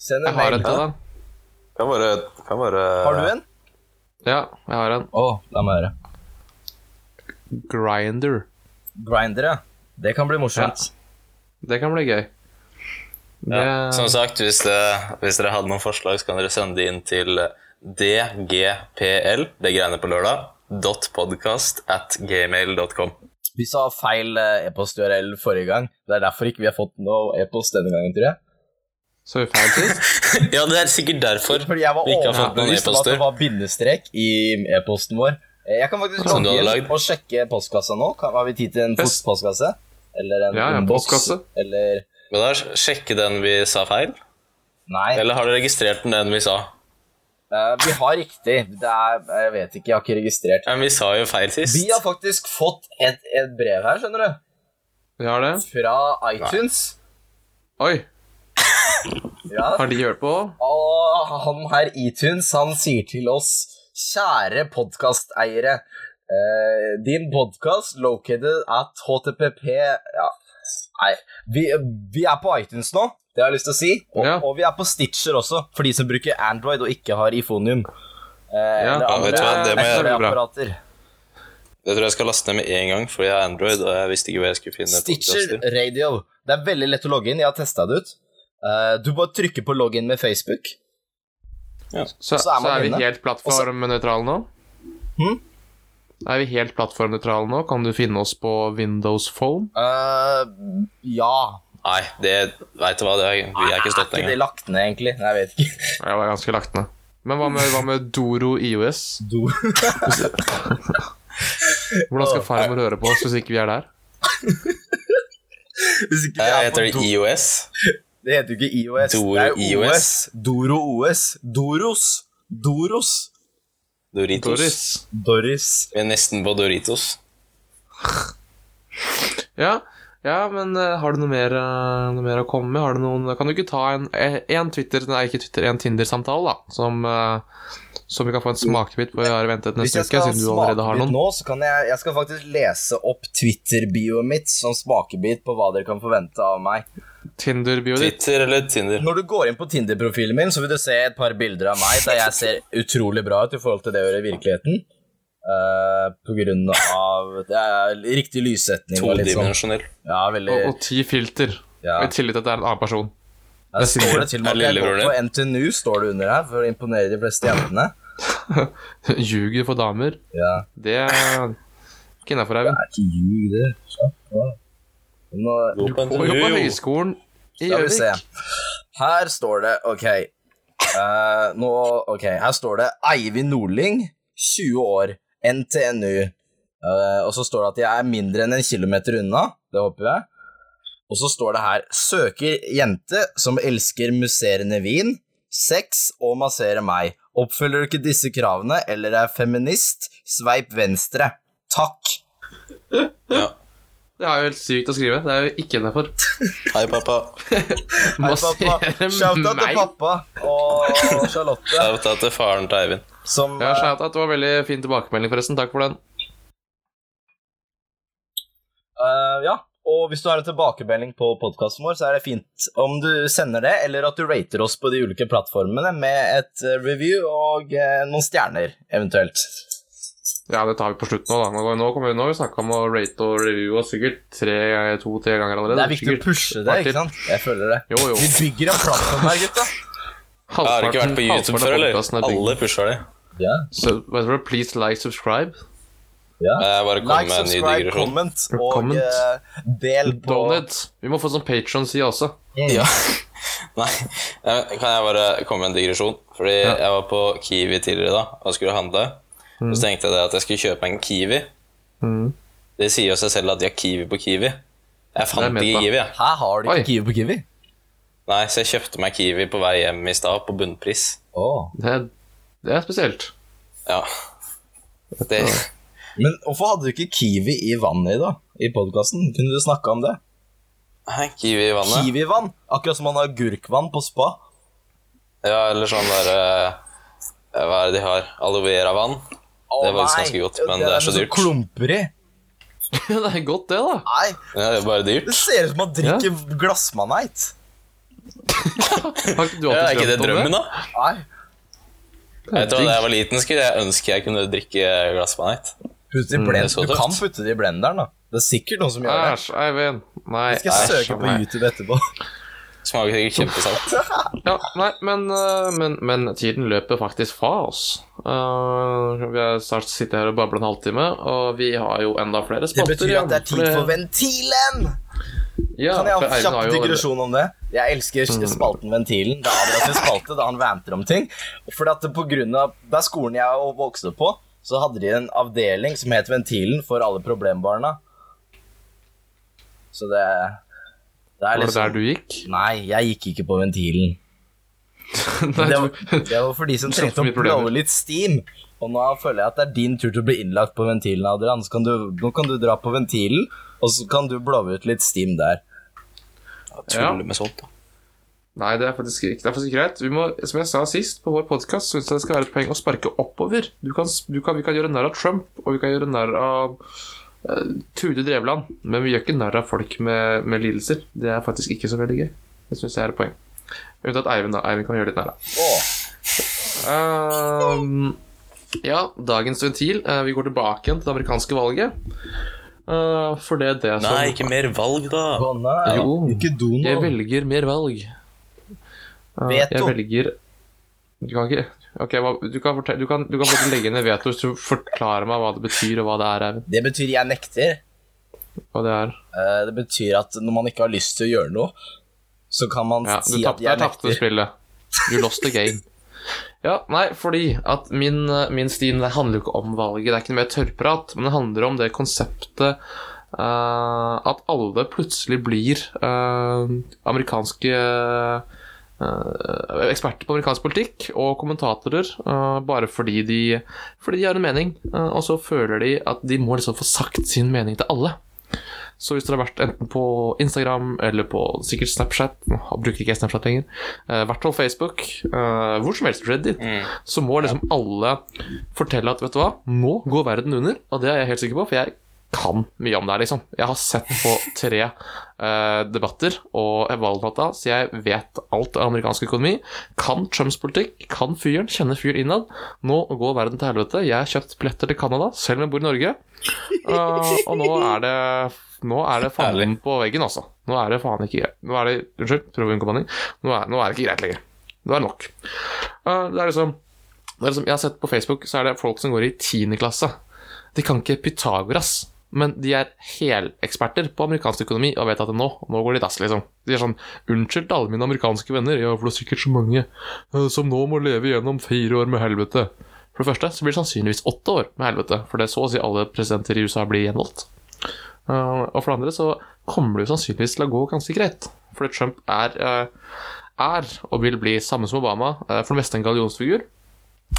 Send en Jeg har mail. en til, da. Kan bare Har du en? Ja, jeg har en. Å, la meg høre. Grinder. Grinder, ja. Det kan bli morsomt. Det kan bli gøy. Det, Ja, som sagt, hvis, det, hvis dere hadde noen forslag, så kan dere sende det inn til dgpl, det greiene på lørdag, podcast at gmail.com. Vi sa feil eh, e-post-URL forrige gang. Det er derfor ikke vi har fått noe e-post denne gangen, tror jeg. så vi feil sist? <laughs> ja, det er sikkert derfor Fordi jeg var vi ikke har fått noen e-poster. det var bindestrek i e-posten vår. Eh, Jeg kan faktisk logge inn og sjekke postkassa nå. Har vi tid til en postkasse? Eller en Ja, ja, postkasse. Eller Men da Sjekke den vi sa feil? Nei, Eller har du registrert den, den vi sa? Uh, vi har riktig. Det er Jeg vet ikke, jeg har ikke registrert. Men vi sa jo feil sist. Vi har faktisk fått et, et brev her, skjønner du. Vi har det. Fra iTunes. Oi, <laughs> Ja. har de hørt på? Og han her iTunes, han sier til oss Kjære podkasteiere. Uh, din podkast located at http Ja, nei vi, vi er på iTunes nå, det har jeg lyst til å si. Og, Ja. og vi er på Stitcher også, for de som bruker Android og ikke har Ifonium. Eh, Ja, eller ja, vet du hva, det jeg- apparater. Det tror jeg skal laste ned med en gang, for jeg har Android, og jeg visste ikke hvor jeg skulle finne Stitcher. Radio. Det er veldig lett å logge inn. Jeg har testa det ut. Eh, du bare trykker på login med Facebook. Så, Så så er man er vi helt plattformnøytrale nå? Hm? Er vi helt plattformnøytrale nå? Kan du finne oss på Windows Phone? Uh, ja. Nei, det vet du hva, det er, vi er ikke stått Er ikke det lagt ned, egentlig? Nei, jeg vet ikke. Jeg var ganske lagt ned. Men hva med, hva med Doro IOS? Do. <laughs> Hvordan skal farmor høre på oss hvis ikke vi er der? <laughs> Hvis ikke vi er heter det IOS. Det heter jo ikke IOS. Doro det er jo IOS. Doro OS. Doros. Doros. Doritos. Doris. Doris. Vi er nesten på Doritos. <laughs> Ja, ja men eh, har du noe mer, eh, noe mer å komme med? Har du noen, kan du ikke ta en, eh, en Twitter, nei ikke Twitter, en Tinder-samtale, da? Som, eh, som vi kan få en smakebit på vi har ventet neste uke, siden du allerede har noen. nå, så kan jeg, jeg skal faktisk lese opp Twitter-bioet mitt som smakebit på hva dere kan forvente av meg. Tinder-bioet ditt. Twitter eller Tinder? Når du går inn på Tinder-profilen min, så vil du se et par bilder av meg der jeg ser utrolig bra ut i forhold til det å gjøre i virkeligheten. Uh, på grunn av det er riktig lyssetning og sånn. Ja, veldig Og, og ti filter. ja. Og I tillegg til at det er en annen person. Der står det til og med at jeg går på NTNU, står det under her, for å imponere de fleste jentene. <laughs> Ljuger for damer. Ja. Det er ikke innafor, Eivind. Det er ikke ljug, det. Slapp av. Gå på jo på høyskolen i. Gjøvik. Her står det Ok. Uh, nå Ok, her står det Eivind Nordling, 20 år, NTNU. Uh, og så står det at jeg er mindre enn en kilometer unna. Det håper jeg. Og så står det her Søker jente som elsker musserende vin, sex og massere meg. Oppfølger du ikke disse kravene eller er feminist, sveip venstre. Takk. Ja. Det er jo helt sykt å skrive. Det er jo ikke innafor. <laughs> Hei, pappa. Hei, pappa. <laughs> Shout-out til pappa og Charlotte, Shout-out til faren til Eivind. som Ja, shout-out. Det var veldig fin tilbakemelding, forresten. Takk for den. Uh, ja, og hvis du har en tilbakemelding på podkasten vår, så er det fint om du sender det, eller at du rater oss på de ulike plattformene med et eh, review og eh, noen stjerner, eventuelt. Ja, det tar vi på slutt nå, da. Nå, kommer vi nå har vi snakka om å rate og review oss sikkert to-tre ganger allerede. Det er viktig å pushe det, ikke sant? Jeg føler det. Jo, jo. Vi bygger en plattform her, gutta. Jeg har ikke vært på YouTube før, eller? er. Alle pusher det. Heter det? Please like, subscribe. Ja. Jeg bare kom Like, med en ny digresjon. comment og Comment. Uh, del på Donate. Vi må få sånn Patron-side også. Ja. <laughs> Nei, eh, kan jeg bare komme med en digresjon? Fordi Ja. jeg var på Kiwi tidligere da og skulle handle. Mm. Så tenkte jeg at jeg skulle kjøpe en Kiwi. Det sier jo seg selv at de har Kiwi på Kiwi. Jeg fant Det ikke. Kiwi, jeg. Her har du ikke Kiwi på Kiwi? Nei, så jeg kjøpte meg Kiwi på vei hjem i stad, på bunnpris. Åh. Det, det er spesielt. Ja. Det, Men hvorfor hadde du ikke Kiwi i vannet i da? I podkasten? Kunne du snakke om det? Hæ, Kiwi i vannet? Kiwi-vann? Akkurat som man har agurkvann på spa. Ja, eller sånn der eh, Hva er det de har? Aloe vera-vann? Det er faktisk ganske godt, men det er så dyrt. klumper i. <laughs> det er godt, det, da. Nei, Ja, det er bare dyrt. det ser ut som man drikker glassmaneit. Har ikke du Ja, er alltid ikke det drømt om drømmen, da? Nei. Vet du hva, Da jeg var liten, skulle jeg ønske jeg kunne drikke glassmaneit. Putt det i blend. er du kan putte det i blenderen, da. Det er sikkert noen som gjør det. Æsj, Eivind. Nei. Jeg skal æsj, søke på nei. YouTube etterpå. <laughs> Smaker sikkert kjempesalt. <laughs> Ja, nei, men, øh, men, men tiden løper faktisk fra oss. Uh, vi har snart sittet her og babla en halvtime, og vi har jo enda flere Det betyr at det er tid for ventilen! ja, Kan jeg ha en kjapp digresjon om det? Jeg elsker spalten Ventilen. Det er Adrias spalte da han vanter om ting. Fordi at det på grunn av Der skolen jeg vokste opp på, så hadde de en avdeling som het Ventilen for alle problembarna. Så det Det er Var det liksom der du gikk? Nei, jeg gikk ikke på Ventilen. <laughs> Nei, Det var, <laughs> det var for de som trengte å blåve litt steam. Og nå føler jeg at det er din tur til å bli innlagt på ventilen, Adrian. Så kan du, nå kan du dra på ventilen, og så kan du blåve ut litt steam der. Tuller med sånt, da. Nei, det er faktisk ikke det er faktisk greit. Vi må, som jeg sa sist, på vår podkast syns jeg det skal være et poeng å sparke oppover. Du kan, du kan, vi kan gjøre narr av Trump, og vi kan gjøre narr av uh, Tude Drevland, men vi gjør ikke narr av folk med, med lidelser. Det er faktisk ikke så veldig gøy. Det syns jeg er et poeng. Unntatt Eivind, da. Eivind kan gjøre litt narr av. Åh, Ehm, ja, dagens ventil. Uh, vi går tilbake igjen til det amerikanske valget. Uh, for det er det som Nei, ikke mer valg, da. å nei. Jo. Ikke do Jeg velger mer valg. Eh, Veto. Jeg velger Du kan ikke Ok, du, kan fortelle, du, kan, du kan legge ned veto hvis du forklarer meg hva det betyr, og hva det er. Eivind. Det betyr jeg nekter. Hva det er. Eh, Det betyr at når man ikke har lyst til å gjøre noe, så kan man Ja, si tappte, at jeg nekter. Du tapte spillet. You lost the game. <laughs> Ja, nei, fordi at min, min stil det handler jo ikke om valget. Det er ikke noe mer tørrprat, men det handler om det konseptet uh, at alle plutselig blir uh, amerikanske eh, eksperter på amerikansk politikk og kommentatorer eh, bare fordi de, fordi de har en mening, eh, og så føler de at de må liksom få sagt sin mening til alle. Så hvis dere har vært enten på Instagram eller på sikkert Snapchat bruker ikke Snapchat lenger. eh, I hvert fall Facebook. eh, hvor som helst Reddit. Så må liksom alle fortelle at vet du hva, nå går verden under. Og det er jeg helt sikker på, for jeg kan mye om det her, liksom. Jeg har sett på tre uh, debatter og valgdata, så jeg vet alt av amerikansk økonomi. Kan Trumps politikk, kan fyren, kjenner fyren innad. Nå går verden til helvete. Jeg har kjøpt billetter til Canada, selv om jeg bor i Norge. Uh, og nå er det Nå er det faen på veggen, altså. Nå er det faen ikke greit. Nå er det Unnskyld, prøv å unngå banning. Nå, er- nå er det ikke greit lenger. Nå er det nok. Uh, det er liksom det er liksom, Jeg har sett på Facebook, så er det folk som går i 10. klasse. De kan ikke Pythagoras, men de er heleksperter på amerikansk økonomi og vet at nå, nå går det i dass, liksom. De er sånn Unnskyld til alle mine amerikanske venner, ja, for det er sikkert så mange eh, som nå må leve gjennom fire år med helvete. For det første så blir det sannsynligvis åtte år med helvete, for det er så å si alle presidenter i USA blir gjenvalgt. Eh, og for det andre så kommer det jo sannsynligvis til å gå ganske greit. Fordi Trump er, eh, er og vil bli samme som Obama, for det meste en gallionsfigur.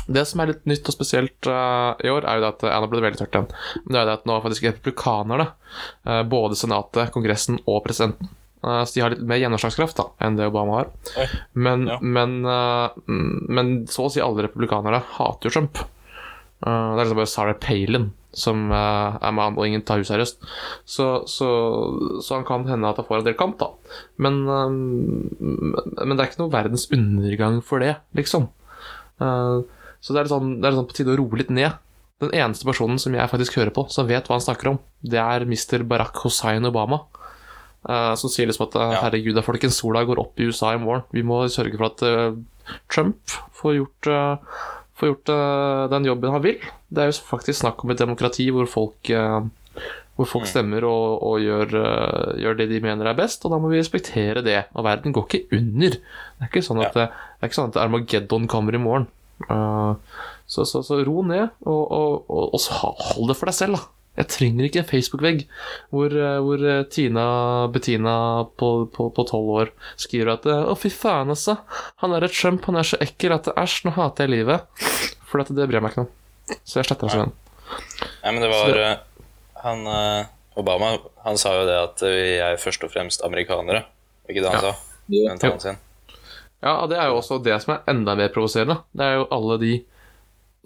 Det som er litt nytt og spesielt uh, i år, er jo at ja, nå ble det veldig tørt igjen. Men det er jo det at nå har faktisk republikanerne, uh, både Senatet, Kongressen og presidenten uh, Så de har litt mer gjennomslagskraft da, enn det Obama har. Men, ja. men, eh, men så å si alle republikanere hater jo Trump. Eh, det er liksom bare Sarah Palin som eh, er med han, og ingen tar henne seriøst. Så, så, så han kan hende at han får en del kamp, da. Men, eh, men det er ikke noe verdens undergang for det, liksom. Eh, så det er, sånn, det er sånn på tide å roe litt ned. Den eneste personen som jeg faktisk hører på, som vet hva han snakker om, det er Mr. Barack Hussein Obama. Uh, som sier liksom at eh, Ja. herregud da, folkens, sola går opp i USA i morgen. Vi må sørge for at uh, Trump får gjort, uh, får gjort den jobben han vil. Det er jo faktisk snakk om et demokrati hvor folk, hvor folk stemmer og, og gjør, gjør det de mener er best, og da må vi respektere det. Og verden går ikke under. Det er ikke sånn at, det, det er ikke sånn at Armageddon kommer i morgen. Eh, så, så, så ro ned, og, og, og, og så hold det for deg selv, da. Jeg trenger ikke en Facebook-vegg hvor, eh, hvor eh, Tina Bettina på på- på tolv år skriver at Å, fy faen, altså. Han er et Trump, han er så ekkel at æsj, nå hater jeg livet. For at det bryr jeg meg ikke om. Så jeg sletter altså venn. Nei, men det var det- Han Obama han sa jo det at vi er først og fremst amerikanere. Ikke det han Ja. sa? Jo. i den talen sin. Ja, det er jo også det som er enda mer provoserende. Det er jo alle de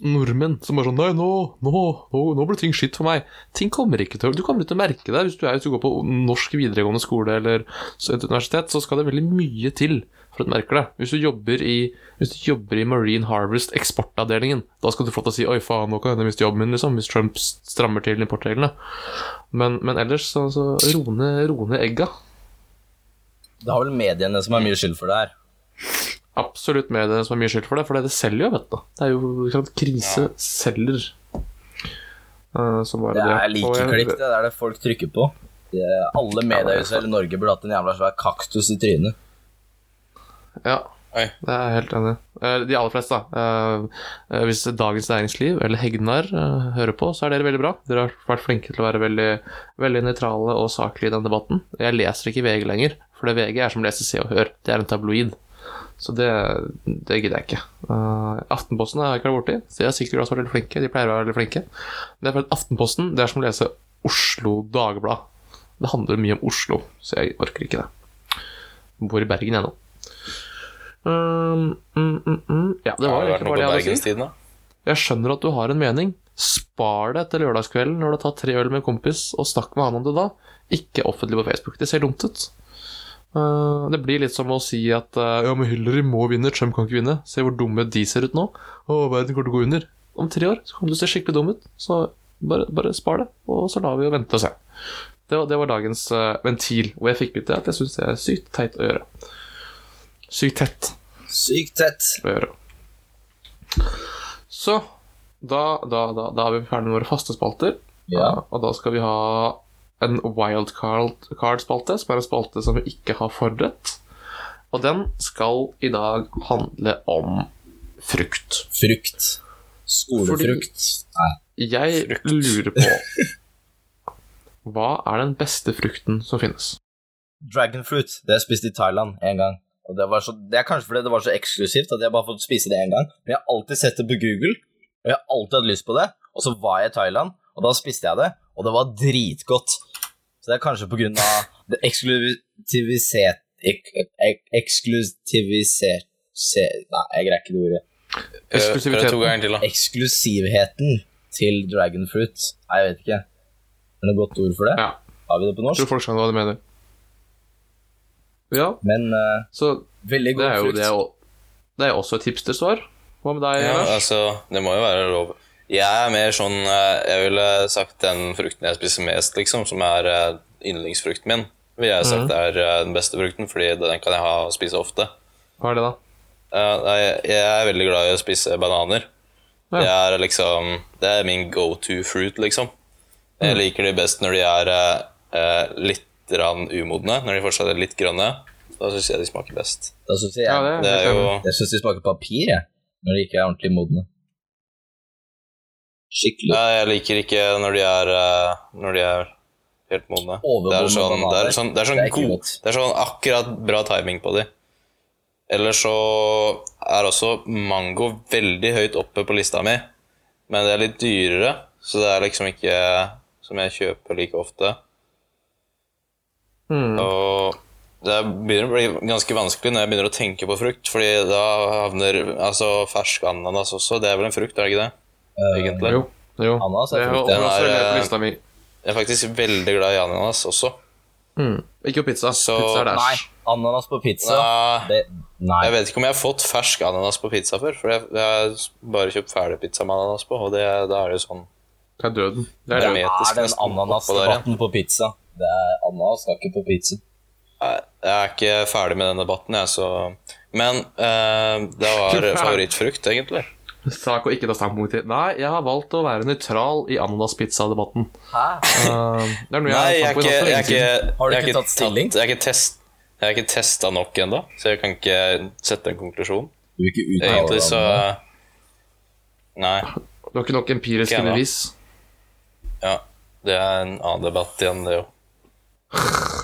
nordmenn som bare sånn Nei, nå, nå, nå, nå blir ting skitt for meg. Ting kommer ikke til å Du kommer ikke til å merke det hvis du, er, hvis du går på norsk videregående skole eller et universitet, så skal det veldig mye til for at du merker det. Hvis du jobber i, hvis du jobber i Marine Harvest eksportavdelingen, da skal du få lov til å si Oi, faen, nå kan jeg miste jobben min, liksom, hvis Trump strammer til importreglene. Men, men ellers, så, så ro ned egga. Det har vel mediene som har mye skyld for det her. Absolutt mediene som er mye skyld for det, for det selger jo, vet du. Det er jo sant, Krise selger. Eh, så bare Det er likeklikk, det er det folk trykker på. Det, alle mediehus i Norge burde hatt en jævla svær kaktus i trynet. Ja, Oi. det er jeg helt enig. Eh, De aller fleste, da. Eh, eh, Hvis Dagens Næringsliv eller Hegnar eh, hører på, så er dere veldig bra. Dere har vært flinke til å være veldig, veldig nøytrale og saklige i den debatten. Jeg leser ikke VG lenger, for det VG er som leser Se og Hør. Det er en tabloid. Så det, det gidder jeg ikke. Uh, Aftenposten har jeg ikke vært borti. så De er sikkert også veldig flinke. De pleier å være veldig flinke. Men det er for at Aftenposten det er som å lese Oslo Dagblad. Det handler mye om Oslo, så jeg orker ikke det. Jeg Bor i Bergen, jeg nå. Um, mm, mm, mm. Ja, det var egentlig bare det jeg hadde å si. Jeg skjønner at du har en mening. Spar det til lørdagskvelden når du har tatt tre øl med en kompis, og snakk med han om det da. Ikke offentlig på Facebook. Det ser dumt ut. Uh, det blir litt som å si at uh, ja, men Hillary må vinne, Trump kan ikke vinne. Se hvor dumme de ser ut nå. Å, verden kommer til å gå under. Om tre år så kommer du til å se skikkelig dum ut. Så bare, bare spar det, og så lar vi jo vente og se. Det var, det var dagens uh, ventil, og jeg fikk det at jeg syns det er sykt teit å gjøre. Sykt tett Sykt tett. å gjøre. Så da, da, da, da er vi ferdig med våre faste spalter. Ja. Og da skal vi ha en wildcard-spalte, som er en spalte som vi ikke har forberedt. Og den skal i dag handle om frukt. Frukt. Skolefrukt. Fordi Jeg Frukt. lurer på <laughs> Hva er den beste frukten som finnes? Dragonfruit. Det har jeg spist i Thailand en gang. Og det, var så, det er kanskje fordi det var så eksklusivt at jeg bare fått spise det en gang. Men jeg har alltid sett det på Google, og jeg har alltid hatt lyst på det. Og så var jeg i Thailand, og da spiste jeg det, og det var dritgodt. Så det er kanskje på grunn av det eksklusivisert... Ek, ek, eksklusivisert... Se, nei, jeg greier ikke det ordet. To Eksklusiviteten. til. Eksklusivheten til dragonfruit. Nei, jeg vet ikke. Er det et godt ord for det? Ja. Har vi det på norsk? Jeg tror folk skjønner hva du mener. Ja, Men uh, så veldig det god frukt. det er, jo- det er også et hipstersvar. Hva med deg, Ja, Lars? altså, det må jo være lov. Jeg er mer sånn eh, Jeg ville sagt den frukten jeg spiser mest, liksom, som er eh, yndlingsfrukten min. Vil jeg sagt er eh, den beste frukten, fordi den kan jeg ha og spise ofte. Hva er det, da? Nei, jeg er veldig glad i å spise bananer. Ja. Det er liksom Det er min go to fruit, liksom. Jeg Mm. liker de best når de er eh, litt rann umodne, når de fortsatt er litt grønne. Da syns jeg de smaker best. Da syns jeg, Ja, det, Det jo jeg synes de smaker papir, jeg. Når de ikke er ordentlig modne. Skikkelig. Nei, jeg liker ikke når de er, eh, når de er helt modne. Det er sånn, det er sånn, det er sånn, Det er god, det er sånn akkurat bra timing på de. Eller så er også mango veldig høyt oppe på lista mi, men det er litt dyrere, så det er liksom ikke som jeg kjøper like ofte. Mm. Og det begynner å bli ganske vanskelig når jeg begynner å tenke på frukt, fordi da havner altså fersk ananas også. Det er vel en frukt, er det ikke det? Egentlig. Jo. jo. Ananas er det frukt, den er, jeg, eh. Jeg er faktisk veldig glad i ananas også. Mm. Ikke på pizza. Så- pizza er Nei, ananas på pizza. Det, nei. Jeg vet ikke om jeg har fått fersk ananas på pizza før, for jeg, jeg har bare kjøpt ferdig pizza med ananas på, og det, da er det jo sånn Det er døden. Det Det er etisk er den ananasdebatten på pizza? Det er Ananas skal ikke på pizza. Nei, Jeg er ikke ferdig med den debatten, jeg, så Men eh, det var favorittfrukt, egentlig. Sak å ikke ta standpunkt til. Nei, jeg har valgt å være nøytral i ananaspizza-debatten. Uh, det er noe jeg Nei, jeg har på ikke, jeg ikke Har du jeg ikke tatt stilling? Jeg har ikke, test, jeg ikke testa nok ennå, så jeg kan ikke sette en konklusjon. Du vil ikke uttale Egentlig så? Nei. Du har ikke nok empiriske Ikke bevis. Ja. Det er en annen debatt igjen, det òg. <laughs>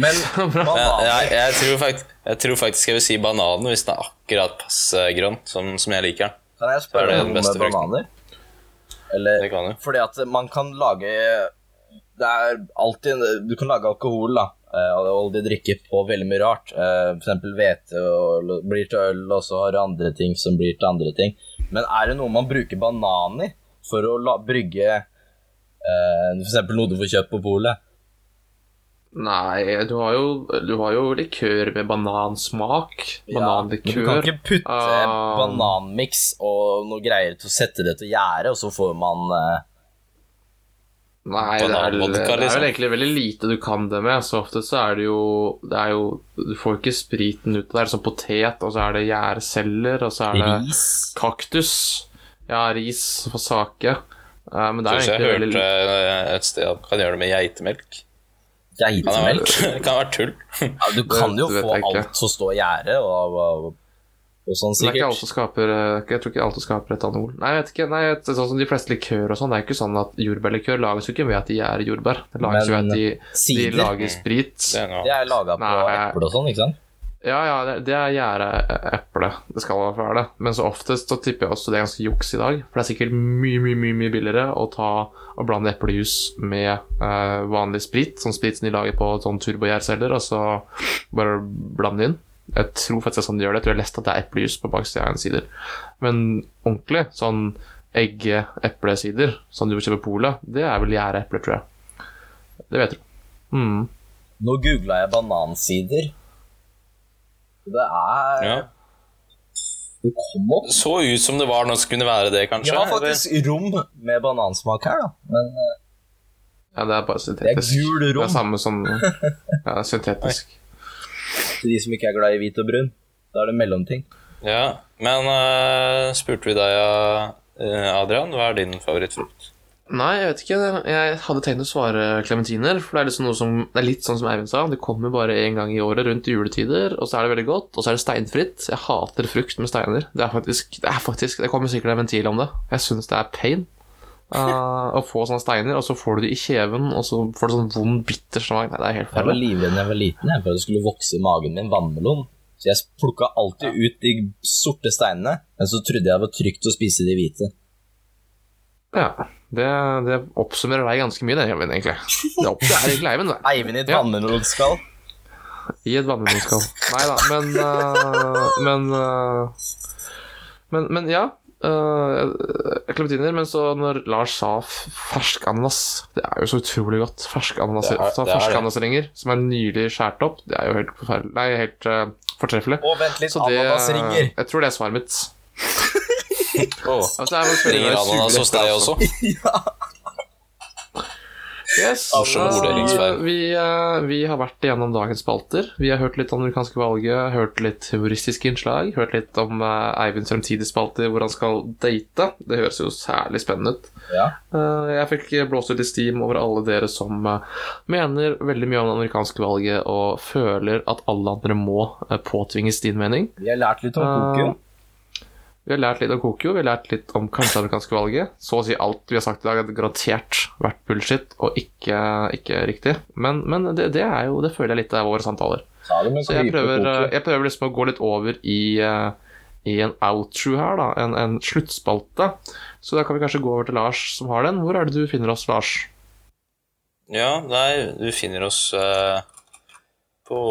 Men <laughs> bananer jeg, jeg, tror faktisk, jeg tror faktisk jeg vil si bananen hvis den er akkurat passe grønn, som, som jeg liker. Kan jeg spørre det om med bananer? Eller, Det kan du. Fordi at man kan lage Det er alltid Du kan lage alkohol, da. eh, Og de drikker på veldig mye rart. F.eks. For eksempel hvete og- blir til øl, og så har du andre ting som blir til andre ting. Men er det noe man bruker banan i for å la, brygge f.eks. For eksempel noe du får kjøpt på polet? Nei, du har jo, du har jo likør med banansmak. Ja, du kan ikke putte Ah. bananmiks og noe greier til å sette det til gjære, og så får man uh, Nei, det er, det er vel liksom. egentlig veldig lite du kan det med. Så ofte så er det jo Det er jo Du får ikke spriten ut av det. Er sånn potet, og så er det gjærceller, og så er det ris kaktus. Ja, ris for sake. Eh, men det er egentlig veldig hørte eh, et sted at man kan gjøre det med geitemelk. Det Geitemelk. det <laughs> kan være tull. Ja, du kan jo Det vet få alt som står i gjære og, og, og sånn, Det er ikke alt som skaper eh, Jeg tror ikke alt som skaper etanol. Nei, jeg vet ikke, nei, et- sånn som de fleste likør og sånn, det er ikke sånn at jordbærlikør lages jo ikke ved at de er jordbær. Det lages jo ved at de, de lager sprit. Det er laga på Nei. eple og sånn, ikke sant? Ja, ja, det, er er gjæreeple. Det skal i hvert fall være det. Men så oftest så tipper jeg også det er ganske juks i dag. For det er sikkert mye, mye mye, mye billigere å ta og blande eplejus med eh, vanlig sprit, sånn sprit som de lager på sånn turbogjærceller, og så bare blande inn. Jeg tror faktisk det er sånn de gjør det. Jeg tror jeg har lest at det er eplejus på baksida av en sider. Men ordentlig, sånn egge-eplesider, som du kjøper på polet, det er vel gjæreepler, tror jeg. Det vet du. Mm. Nå googla jeg banansider. Det er Ja. Det kom opp Så ut som det var noe som kunne være det, kanskje kanskje. var faktisk rom med banansmak her, da. Men eh, Ja, det er bare syntetisk. det er gul rom. Det er samme som <laughs> ja, syntetisk. til de som ikke er glad i hvit og brun. Da er det mellomting. Ja, Men uh, spurte vi deg, eh, Adrian, hva er din favorittfrukt? Nei, jeg vet ikke. Jeg hadde tenkt å svare klementiner. For det er, liksom som, det er litt sånn som Eivind sa. Det kommer bare én gang i året rundt juletider, og så er det veldig godt. Og så er det steinfritt. Jeg hater frukt med steiner. Det er faktisk Det, er faktisk, det kommer sikkert en ventil om det. Jeg syns det er pain. uh, å få sånne steiner, og så får du det i kjeven, og så får du sånn vond, bitter smak. Nei, det er helt Jeg var livredd da jeg var liten jeg, for at det skulle vokse i magen min vannmelon. Så jeg plukka alltid ut de sorte steinene, men så trodde jeg det var trygt å spise de hvite. Ja, det, det oppsummerer deg ganske mye, det, Eivind, egentlig. Det er egentlig Eivind, det. Eivind i et Ja. vannmelonskall. I et vannmelonskall. Nei da, men uh, Men uh, men, men ja. Uh, Klementiner. men så når Lars sa fersk ananas Det er jo så utrolig godt. Fersk ananas, Det er- det er ferske ananasringer som er nylig skåret opp. Det er jo helt forferdelig Nei, helt uh, fortreffelig. Og vent litt, ananasringer. Jeg tror det er svaret mitt. Oh. <laughs> Altså, Ringer deg ananas hos deg også? <laughs> Yes, Morsom så vi, eh, vi har vært igjennom dagens spalter. Vi har hørt litt om det amerikanske valget, hørt litt humoristiske innslag, hørt litt om uh, Eivinds fremtidige spalter, hvor han skal date. Det høres jo særlig spennende ut. Ja. Eh, jeg fikk blåst ut i steam over alle dere som eh, mener veldig mye om det amerikanske valget og føler at alle andre må eh, påtvinges din mening. Vi har lært litt om Kokyo. Vi har lært litt om Kokyo, vi har lært litt om kanskje amerikanske valget. Så å si alt vi har sagt i dag, har garantert vært bullshit og ikke, ikke riktig. Men, men det, det er jo Det føler jeg litt av våre samtaler. Ta Så jeg prøver, eh, jeg prøver liksom å gå litt over i, eh, i en outro her, da. En, en sluttspalte. Så da kan vi kanskje gå over til Lars som har den. Hvor er det du finner oss, Lars? Ja, nei, du finner oss uh, på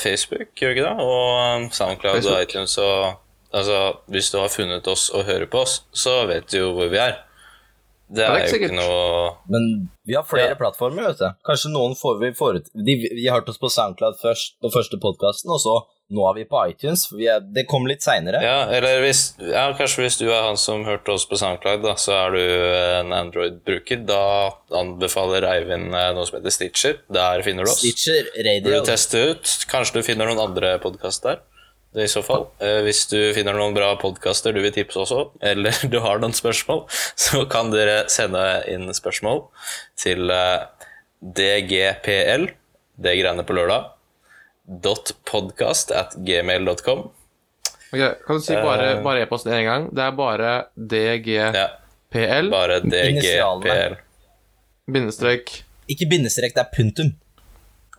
Facebook, gjør du ikke det? Og SoundCloud SoundCloud og iTunes og Altså, hvis du har funnet oss og hører på oss, så vet du jo hvor vi er. Det det er er ikke jo sikkert. ikke noe Men vi har flere Ja. plattformer, vet du. Kanskje noen får vi forut... De, vi har hørt oss på SoundCloud først, på første podkasten, og så nå er vi på iTunes. Vi er, det kom litt seinere. Ja, eller hvis Ja, kanskje hvis du er han som hørte oss på SoundCloud, da, så er du en Android-bruker. Da anbefaler Eivind eh, noe som heter Stitcher. Der finner du oss. Stitcher, Radio. Radio du teste ut. Kanskje du finner noen andre podkaster der. Det I så fall. Eh, Hvis du finner noen bra podkaster du vil tipse også, eller <laughs> du har noen spørsmål, så kan dere sende inn spørsmål til eh, dgpl, det greiene på lørdag, dot podcast at gmail.com. Ok, kan du si bare, Eh. bare e-posten én gang? Det er bare DGPL, Ja, bare dgpl. bindestrek Ikke bindestrek, det er punktum.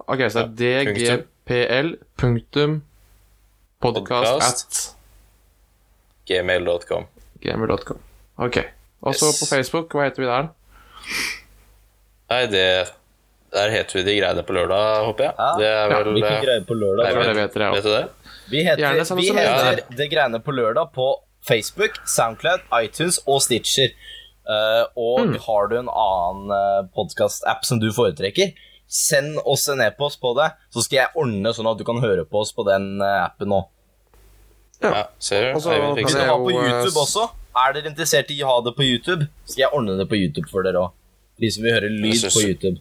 Ok, så det er. DGPL, punktum, podcast at gmail.com. Gmail.com. Ok. Og så Yes. på Facebook, hva heter vi der? Nei, det Der heter vi De greiene på lørdag, håper jeg. Ja, det er vel ja, eh, på lørdag? Nei, vet, det vet, dere, ja. vet du det? Vi heter, Gjerne vi heter Det greiene på lørdag på Facebook, Soundcloud, iTunes og Stitcher. Uh, og Mm. har du en annen uh, podkast-app som du foretrekker, send oss en e-post på det, så skal jeg ordne sånn at du kan høre på oss på den eh, appen nå. Ja, ser du? Og vi skal har på eh, YouTube også, er dere interessert i å ha det på YouTube, skal jeg ordne det på YouTube for dere òg. De som vil høre lyd synes- på YouTube.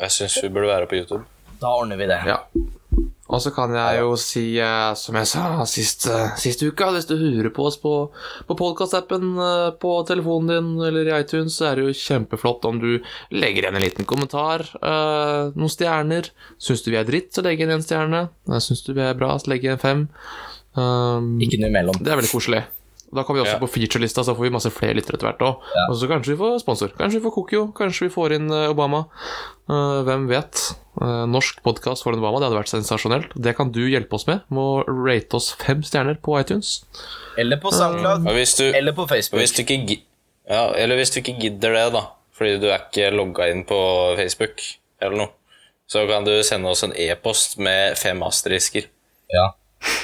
Jeg syns vi burde være på YouTube. Da ordner vi det. Ja. Og så kan jeg jo si, eh, som jeg sa sist, eh, sist uka, hvis du hører på oss på, på podkastappen eh, på telefonen din eller i iTunes, så er det jo kjempeflott om du legger igjen en liten kommentar. noen stjerner. Syns du vi er dritt, så legg igjen en stjerne. Syns du vi er bra, så legg igjen fem. Um, Ikke noe imellom. det er veldig koselig. Da kommer vi også Ja. på featurelista, så får vi masse flere lyttere etter hvert òg. Ja. Og så kanskje vi får sponsor. Kanskje vi får Kokyo. Kanskje vi får inn eh, Obama. Uh, hvem vet? Uh, norsk podkast for en Obama, det hadde vært sensasjonelt. Det kan du hjelpe oss med, Må rate oss fem stjerner på iTunes. Eller på SoundCloud, Uh, du, eller på Facebook. hvis du ikke ja, Eller hvis du ikke gidder det, da, fordi du er ikke logga inn på Facebook eller noe, så kan du sende oss en e-post med fem asterisker. Ja.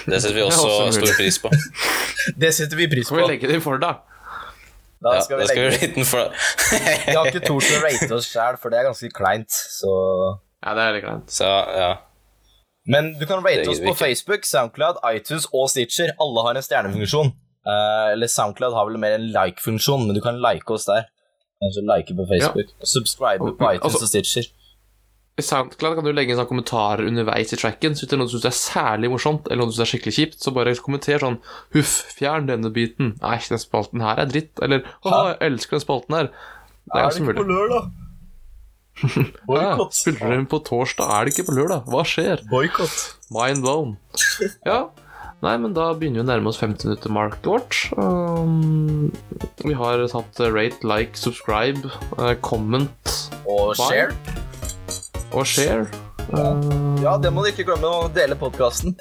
Det setter vi også også stor pris på. <laughs> Det setter vi pris Skal på. vi legge det inn for deg? Da Ja, skal vi da skal legge vi den for <laughs> Vi har ikke tort å rate oss sjæl, for det er ganske kleint. Så Ja, det er litt kleint. Så ja. Men du kan rate oss på Facebook, Soundcloud, iTunes og Stitcher. Alle har en stjernefunksjon. Uh, eller Soundcloud har vel mer en like-funksjon, men du kan like oss der. Kanskje like på Facebook. Og subscribe på iTunes Altså- og Stitcher. I SoundCloud kan du legge inn sånn kommentarer underveis i tracken. Så hvis det er noe du syns er særlig morsomt, eller noe du syns er skikkelig kjipt, så bare kommenter sånn Huff, fjern denne biten. Nei, den spalten her er dritt. Eller Haha, jeg elsker den spalten her. Det er ganske mulig. lørdag? <laughs> Ja, spiller den på torsdag, er det ikke på lørdag? Hva skjer? Boikott. Mind blown. <laughs> Ja. Nei, men da begynner vi å nærme oss 50 minutter market vårt. Um, vi har tatt rate, like, subscribe, eh, comment Og share. Og share. Uh, Ja, det må du ikke glemme å dele podkasten.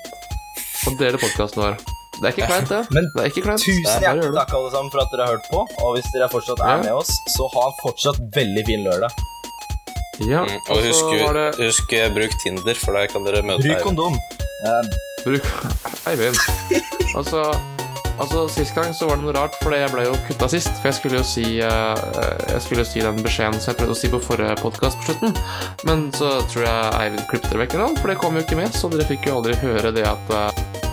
og dele podkasten vår. Det er ikke kleint, det. Men det er ikke kleint. Tusen hjertelig takk alle sammen for at dere har hørt på. Og hvis dere fortsatt er Ja. med oss, så ha en fortsatt veldig fin lørdag. Ja, Mm, og husk, det husk eh, bruk Tinder, for der kan dere møte Bruk Eivind. kondom. Eh, Bruk <laughs> Eivind. <laughs> Altså, altså, Sist gang så var det noe rart, for jeg ble jo kutta sist. For jeg skulle jo si eh, Jeg skulle jo si den beskjeden som jeg prøvde å si på forrige podkast på slutten. Men så tror jeg Eivind klippet det vekk, for det kom jo ikke med, så dere fikk jo aldri høre det at eh,